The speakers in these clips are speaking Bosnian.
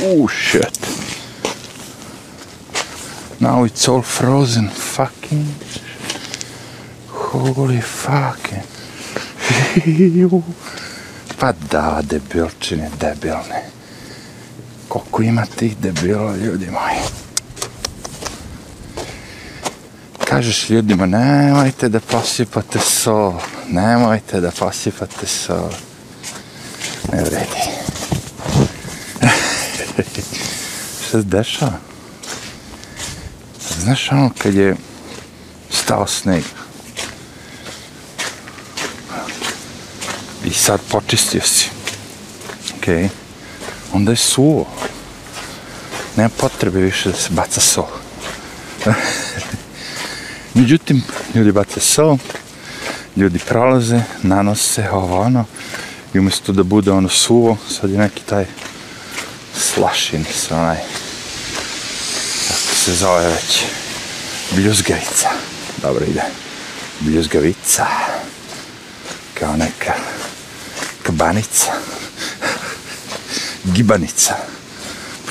Oh shit. Now it's all frozen. Fucking. Holy fucking. pa da, debilčine, debilne. Koliko ima tih debila, ljudi moji. Kažeš ljudima, nemojte da posipate sol, nemojte da posipate sol. Ne vredi. Šta se dešava? Znaš ono kad je stao sneg i sad počistio si, okej, okay. onda je suvo. Nema potrebe više da se baca sol. Međutim, ljudi baca sol, ljudi prolaze, nanose ovo ono, i umjesto da bude ono suvo, sad je neki taj slašin sa onaj, kako se zove već, bljuzgavica. Dobro ide. Bljuzgavica. Kao neka kabanica. Gibanica.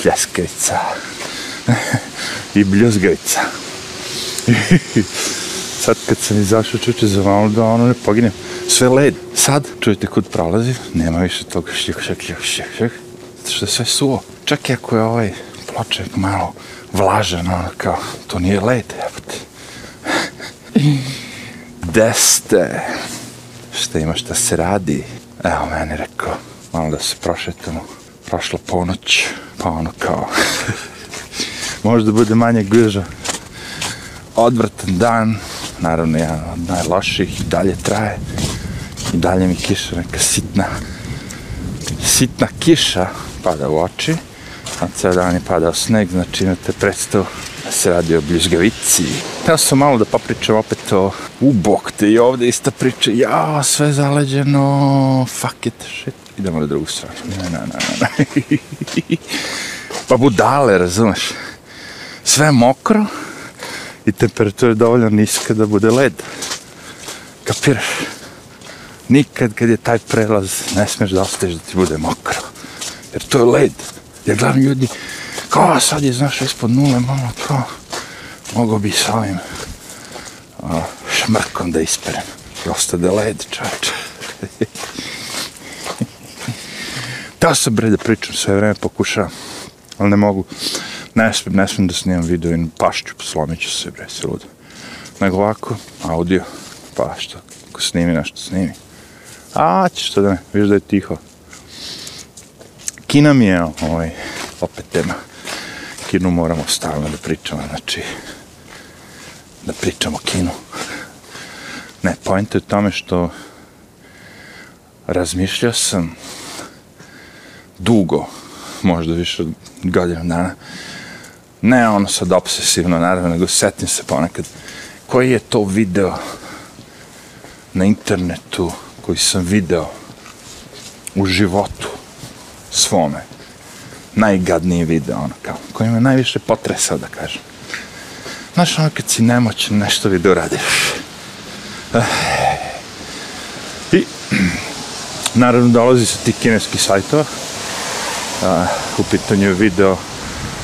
Pljeskavica. I bljuzgavica. Sad kad sam izašao čuče za malo da ono ne poginem. Sve led. Sad, čujete kud prolazi, nema više toga šljik, šljik, šljik, šljik, zato Što je sve suvo. Čak i ako je ovaj ploček malo vlažan, ono kao, to nije led, jebate. Gde ste? Šta ima šta se radi? Evo meni rekao, malo da se prošetamo. Prošla ponoć, pa ono kao, možda bude manje guža. Odvratan dan, naravno jedan od najloših, i dalje traje. I dalje mi kiša neka sitna, sitna kiša pada u oči a ceo dan je padao sneg, znači imate predstavu da se radi o bljuzgavici. Ja sam malo da popričam opet o ubok te i ovde ista priča, ja, sve zaleđeno, fuck it, shit. Idemo na drugu stranu. Ne, ne, ne, ne. pa budale, razumeš? Sve mokro i temperatura je dovoljno niska da bude led. Kapiraš? Nikad kad je taj prelaz ne smeš da ostaješ da ti bude mokro. Jer to je led. Jer glavni ljudi, kao sad je, znaš, ispod nule, malo to, mogo bi sa ovim a, šmrkom da isperem. I ostade led, čač. Teo sam bre da pričam sve vreme, pokušavam, ali ne mogu. Ne smijem, ne smijem da snimam video i pašću, slomit ću se, bre, se ludo. Nego ovako, audio, pa što, ako snimi nešto, snimi. A, ćeš to da ne, viš da je tiho. Kina mi je, ovaj, opet tema. Kinu moramo stalno da pričamo, znači, da pričamo kinu. Ne, point je u tome što razmišljao sam dugo, možda više od godina dana, ne ono sad obsesivno, naravno, nego setim se ponekad, koji je to video na internetu koji sam video u životu, svome. Najgadniji video, ono, kao, koji me najviše potresao, da kažem. Znaš, ono, kad si nemoćen, nešto video radiš. Eh. I, naravno, dolazi su ti kineski sajtova. Eh, u pitanju video,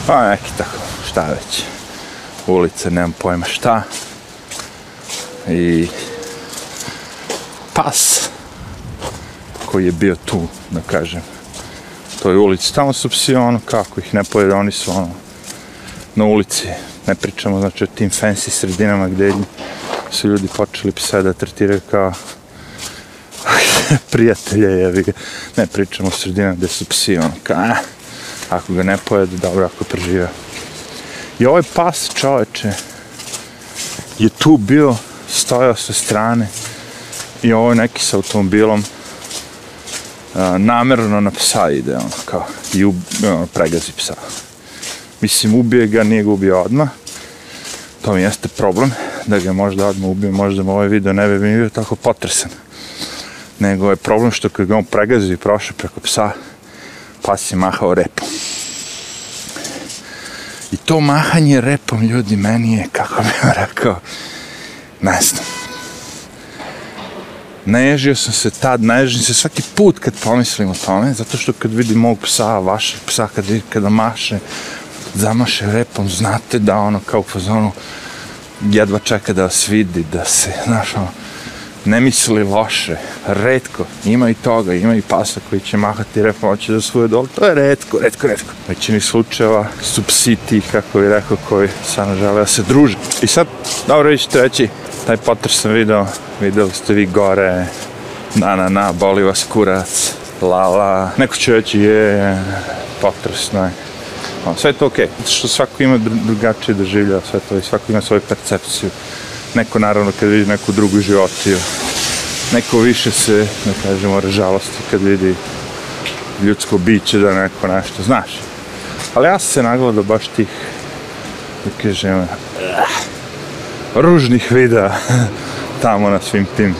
pa neki tako, šta već. Ulice, nemam pojma šta. I pas koji je bio tu, da kažem, toj ulici. Tamo su psi, ono, kako ih ne pojede, oni su, ono, na ulici. Ne pričamo, znači, o tim fancy sredinama gdje su ljudi počeli psa da tretiraju kao prijatelje, jevi ga. Ne pričamo o sredinama gdje su psi, ono, kao, eh, ako ga ne pojede, dobro, ako prežive. I ovaj pas, čoveče, je tu bio, stojao sa strane i ovo ovaj neki sa automobilom, namerno na psa ide, ono, kao, i u, ono, pregazi psa. Mislim, ubije ga, nije ga ubio odmah. To mi jeste problem, da ga možda odmah ubije, možda mu ovaj video ne bi mi bio tako potresan. Nego je problem što kad ga on pregazi i prošao preko psa, pas je mahao repom. I to mahanje repom, ljudi, meni je, kako bih rekao, ne znam. Naježio sam se tad, naježim se svaki put kad pomislim o tome, zato što kad vidim mog psa, vašeg psa, kad, kada maše, zamaše repom, znate da ono kao u fazonu jedva čeka da vas vidi, da se, znaš, ono, ne misli loše, redko, ima i toga, ima i pasa koji će mahati repom, hoće da svoje dole, to je redko, redko, redko. Većini slučajeva su psi ti, kako bi rekao, koji stvarno žele da se druže. I sad, dobro, vi ćete reći, taj potres sam video, videli ste vi gore, na, na, na, boli vas kurac, la, la, neko će reći, je, potresno je. Sve je to okej, okay. što svako ima drugačije doživlja, sve to i svako ima svoju percepciju. Neko naravno kad vidi neku drugu životiju, neko više se, da kažemo, žalosti kad vidi ljudsko biće da neko nešto, znaš. Ali ja sam se nagledao baš tih, da kažem, ružnih videa tamo na svim tim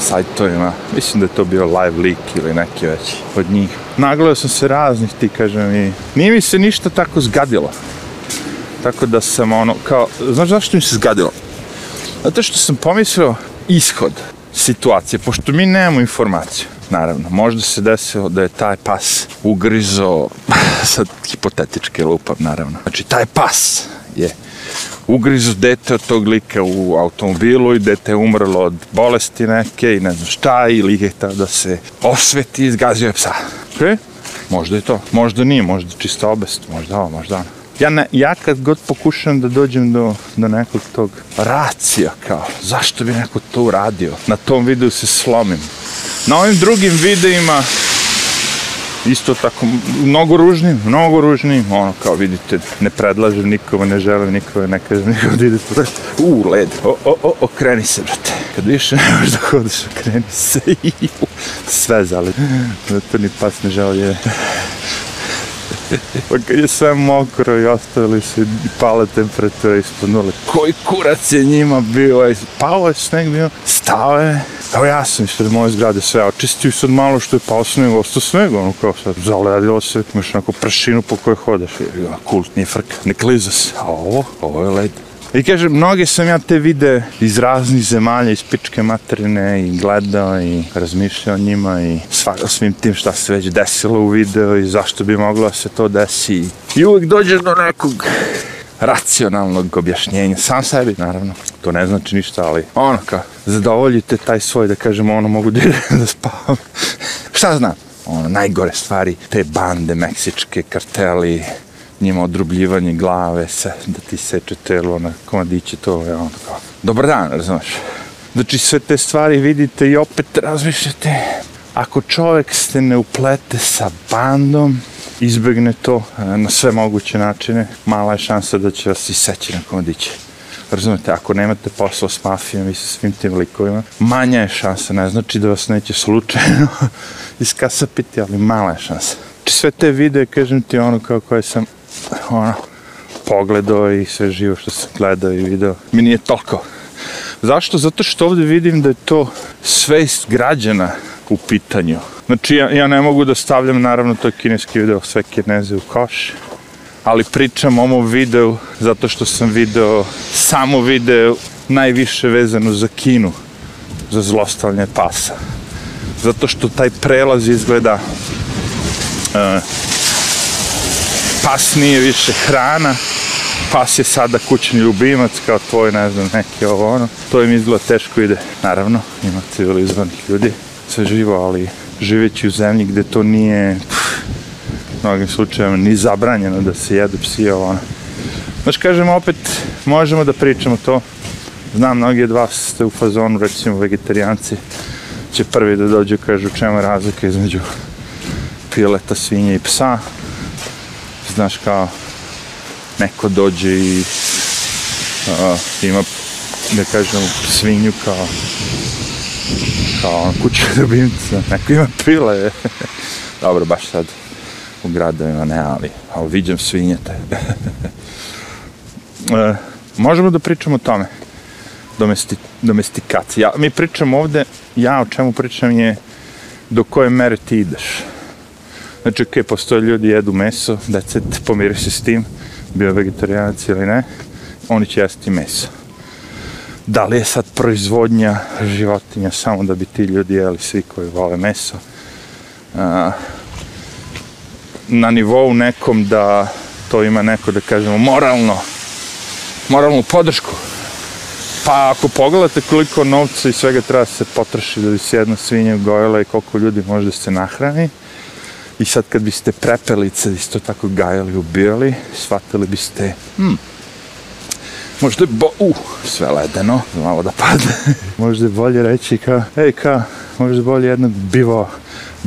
sajtovima. Mislim da je to bio live leak ili neki već od njih. Nagledao sam se raznih ti, kažem, i nije mi se ništa tako zgadilo. Tako da sam ono, kao, znaš zašto mi se zgadilo? Zato što sam pomislio ishod situacije, pošto mi nemamo informaciju. Naravno, možda se desilo da je taj pas ugrizo, sad hipotetički lupam, naravno. Znači, taj pas je ugrizu dete od tog lika u automobilu i dete je umrlo od bolesti neke i ne znam šta i lik je da se osveti i izgazio je psa. Ok? Možda je to. Možda nije, možda čista obest, možda ovo, možda ono. Ja, ne, ja kad god pokušam da dođem do, do nekog tog racija kao, zašto bi neko to uradio? Na tom videu se slomim. Na ovim drugim videima isto tako, mnogo ružnim, mnogo ružnim, ono, kao vidite, ne predlažem nikome, ne želim nikome, ne kažem nikome da ide to, u, led, o, o, o, okreni se, brate, kad više ne možeš da hodiš, okreni se, sve zali, zato ni pas ne želi, je. Pa kad je sve mokro i ostavili se i pale temperature ispod nule, koji kurac je njima bio, pao je sneg bio, stao je, Evo ja sam ispred moje zgrade sve očistio i sad malo što je pao sneg, ostao sneg, ono kao sad zaledilo se, imaš neku prašinu po kojoj hodeš, kult, nije frka, ne kliza se, a ovo, ovo je led. I kažem, mnoge sam ja te vide iz raznih zemalja, iz pičke materine i gledao i razmišljao o njima i svakao svim tim šta se već desilo u video i zašto bi moglo se to desi. I uvijek dođeš do nekog racionalnog objašnjenja, sam sebi, naravno, to ne znači ništa, ali ono kao, zadovoljite taj svoj, da kažemo, ono, mogu da, da spavam. Šta znam? Ono, najgore stvari, te bande meksičke, karteli, njima odrubljivanje glave, se, da ti seče telo na komadiće, to je ono kao, dobar dan, razumeš? Znači, sve te stvari vidite i opet razmišljate, ako čovek ste ne uplete sa bandom, izbegne to e, na sve moguće načine, mala je šansa da će vas iseći na komadiće. Razumete, ako nemate posla s mafijom i sa svim tim likovima, manja je šansa, ne znači da vas neće slučajno iskasapiti, ali mala je šansa. Znači sve te videe, kažem ti ono kao koje sam ono, pogledao i sve živo što sam gledao i video, mi nije toliko. Zašto? Zato što ovdje vidim da je to svest građana u pitanju. Znači, ja, ja ne mogu da stavljam, naravno, to je kineski video, sve kineze u koš, ali pričam o ovom videu zato što sam video samo video najviše vezano za Kinu, za zlostavljanje pasa. Zato što taj prelaz izgleda uh, pas nije više hrana, pas je sada kućni ljubimac kao tvoj, ne znam, neki ovo ono. To im izgleda teško ide. Naravno, ima civilizovanih ljudi, sve živo, ali živeći u zemlji gde to nije u mnogim slučajima ni zabranjeno da se jedu psi ovo ono. Znaš, kažemo opet, možemo da pričamo to. Znam, mnogi od vas ste u fazonu, recimo, vegetarijanci će prvi da dođu, kažu, čemu razlika između pileta, svinje i psa. Znaš, kao, neko dođe i uh, ima, da kažem, svinju kao kao ono, kuća ljubimca, neko ima pile. Dobro, baš sad u gradovima ne, ali, ali vidim svinjete. e, možemo da pričamo o tome. Domesti, domestikacija. Mi pričamo ovde, ja o čemu pričam je do koje mere ti ideš. Znači, ok, postoje ljudi jedu meso, decet, pomiri se s tim, bio vegetarijanac ili ne, oni će jesti meso. Da li je sad proizvodnja životinja samo da bi ti ljudi jeli svi koji vole meso? A, na nivou nekom da to ima neko da kažemo moralno moralnu podršku pa ako pogledate koliko novca i svega treba se potroši da bi se jedna svinja gojila i koliko ljudi može da se nahrani i sad kad biste prepelice isto tako gajali, ubijali shvatili biste hmm, možda je bo... Uh, sve ledeno, malo da padne. možda je bolje reći ka, ej ka, možda je bolje jedno bivo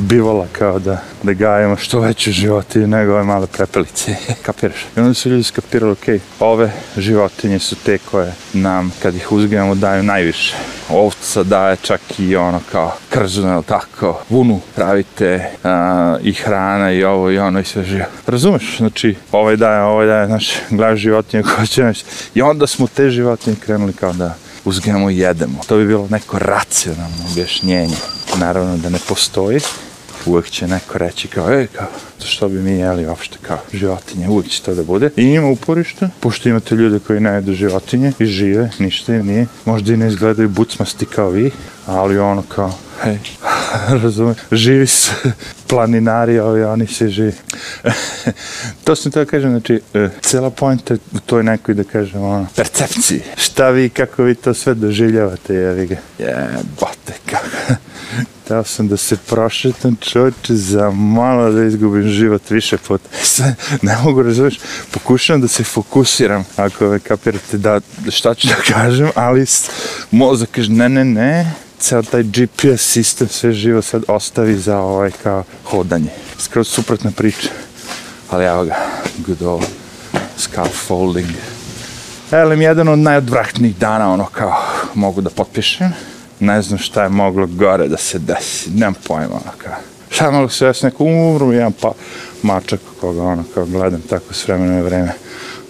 bivola kao da, da gajemo što veće životinje nego ove male prepelice. Kapiraš? I onda su ljudi skapirali, ok, ove životinje su te koje nam, kad ih uzgajamo, daju najviše. Ovca daje čak i ono kao krzno, ili tako, vunu pravite a, i hrana i ovo i ono i sve živo. Razumeš? Znači, ovaj daje, ovaj daje, znači, gledaš životinje koje će naći. I onda smo te životinje krenuli kao da uzgajamo i jedemo. To bi bilo neko racionalno objašnjenje. Naravno da ne postoji, uvek će neko reći kao, ej, kao, što bi mi jeli uopšte kao životinje, uvek će to da bude. I ima uporište, pošto imate ljude koji ne jedu životinje i žive, ništa im nije. Možda i ne izgledaju bucmasti kao vi, ali ono kao, hej, razumem, živi se, planinari, ovi, oni se živi. to sam to kažem, znači, e, cela pojenta u toj nekoj, da kažem, ono, percepciji. Šta vi, kako vi to sve doživljavate, jevi ga. Jebote, kako. Htio sam da se prošetam čoče za malo da izgubim život više puta. Sve, ne mogu razumiješ, pokušavam da se fokusiram, ako me kapirate da šta ću da kažem, ali mozak kaže ne, ne, ne, ceo taj GPS sistem sve živo sad ostavi za ovaj kao hodanje. Skroz suprotna priča. Ali evo ga, good old scaffolding. Elem, jedan od najodvratnijih dana, ono kao mogu da potpišem ne znam šta je moglo gore da se desi, nemam pojma, ono kao. Šta je moglo se desi, neko umru, jedan pa mačak koga ono kao gledam tako s vremena i vreme.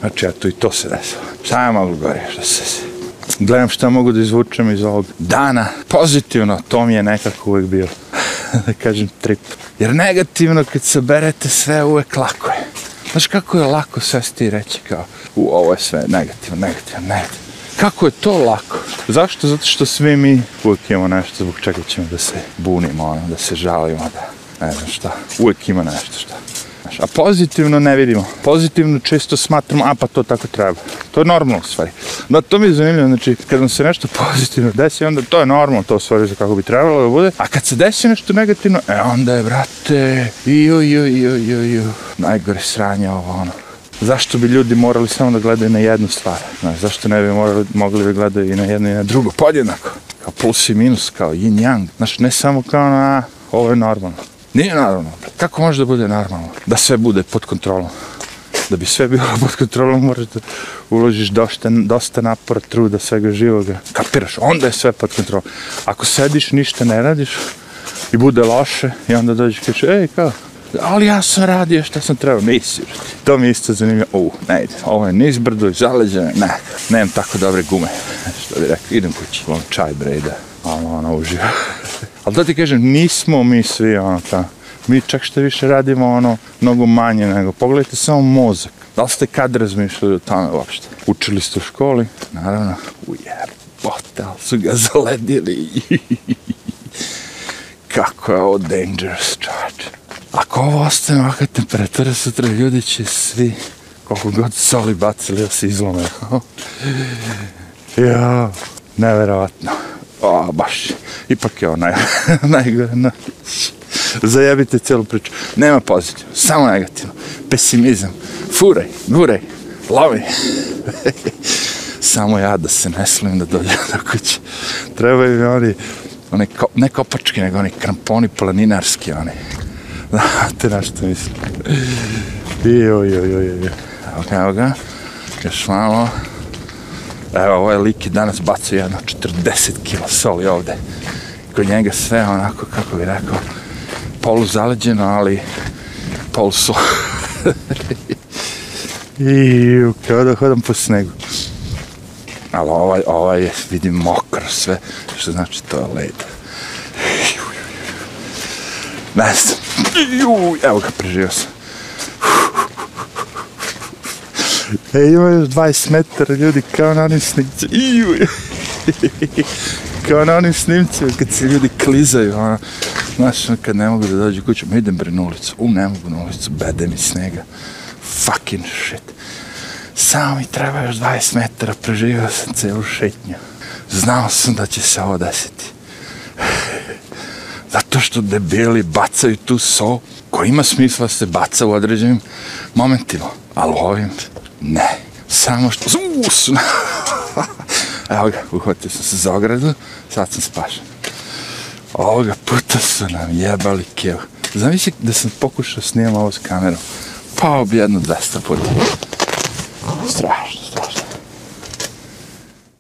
Znači, eto i to se desilo. Šta je moglo gore, šta se desi? Gledam šta mogu da izvučem iz ovog dana. Pozitivno, to mi je nekako uvek bio, da kažem, trip. Jer negativno, kad saberete sve, uvek lako je. Znaš kako je lako svesti i reći kao, u, ovo je sve negativno, negativno, negativno. Kako je to lako? Zašto? Zato što svi mi uvijek imamo nešto zbog čega ćemo da se bunimo, ono, da se žalimo, da ne znam šta. Uvijek ima nešto šta. Znaš, a pozitivno ne vidimo. Pozitivno često smatramo, a pa to tako treba. To je normalno u stvari. Da, to mi je zanimljivo, znači, kad vam se nešto pozitivno desi, onda to je normalno, to u stvari za kako bi trebalo da bude. A kad se desi nešto negativno, e onda je, brate, ju, ju, ju, ju, ju, najgore sranje ovo, ono zašto bi ljudi morali samo da gledaju na jednu stvar? Znaš, zašto ne bi morali, mogli da gledaju i na jedno i na drugo podjednako? Kao plus i minus, kao yin yang. Znaš, ne samo kao na, ovo je normalno. Nije normalno. Kako može da bude normalno? Da sve bude pod kontrolom. Da bi sve bilo pod kontrolom, moraš da uložiš dosta, dosta napora, truda, svega živoga. Kapiraš? Onda je sve pod kontrolom. Ako sediš, ništa ne radiš i bude loše i onda dođeš i kažeš, ej, kao, ali ja sam radio šta sam trebao, nisi. To mi isto zanimljivo, u, ne ide, ovo je niz brdo i zaleđeno, ne, nemam tako dobre gume. Što bi rekao, idem kući, imam čaj brejda, ali ono uživa. ali da ti kažem, nismo mi svi ono ta, mi čak što više radimo ono, mnogo manje nego, pogledajte samo mozak. Da li ste kad razmišljali o tome uopšte? Učili ste u školi? Naravno, ujebote, ali su ga zaledili. Kako je ovo dangerous, čovječe. Ako ovo ostane ovakve temperature, sutra ljudi će svi, koliko god soli bacili, da se izlome. ja, neverovatno. O, baš, ipak je ovo naj, najgore. Na. Zajebite cijelu priču. Nema pozitivno, samo negativno. Pesimizam. Furaj, guraj, lovi. samo ja da se ne slim da dođem do kuće. Trebaju mi oni, one, ko, ne kopački, nego oni kramponi planinarski, oni Znate na što mislim. Jo, jo, jo, jo, joj. Evo ga, evo ga. Još malo. Evo, ovaj lik je danas bacio jedno 40 kila soli ovde. Kod njega sve onako, kako bi rekao, polu zaleđeno, ali polu sol. I kao da hodam po snegu. Ali ovaj, ovaj je, vidim, mokro sve, što znači to je led. Ne znam. Juj, evo ga, preživio sam. E, ima još 20 metara ljudi kao na onim snimci. Juj. Kao na onim snimcima kad se ljudi klizaju, ono, znaš, ono, kad ne mogu da dođu kuću, ma idem bre na ulicu, u, ne mogu na ulicu, bede mi snega, fucking shit. Samo mi treba još 20 metara, preživio sam celu šetnju. Znao sam da će se ovo desiti. Zato što debeli bacaju tu so, koja ima smisla se baca u određenim momentima, ali ovim ne. Samo što... Us! Evo ga, uhvatio sam se za ogradu, sad sam spašen. Ovoga puta su nam jebali kev. Zamisli da sam pokušao snimam ovo s kamerom. Pao bi jedno 200 puta. Strašno.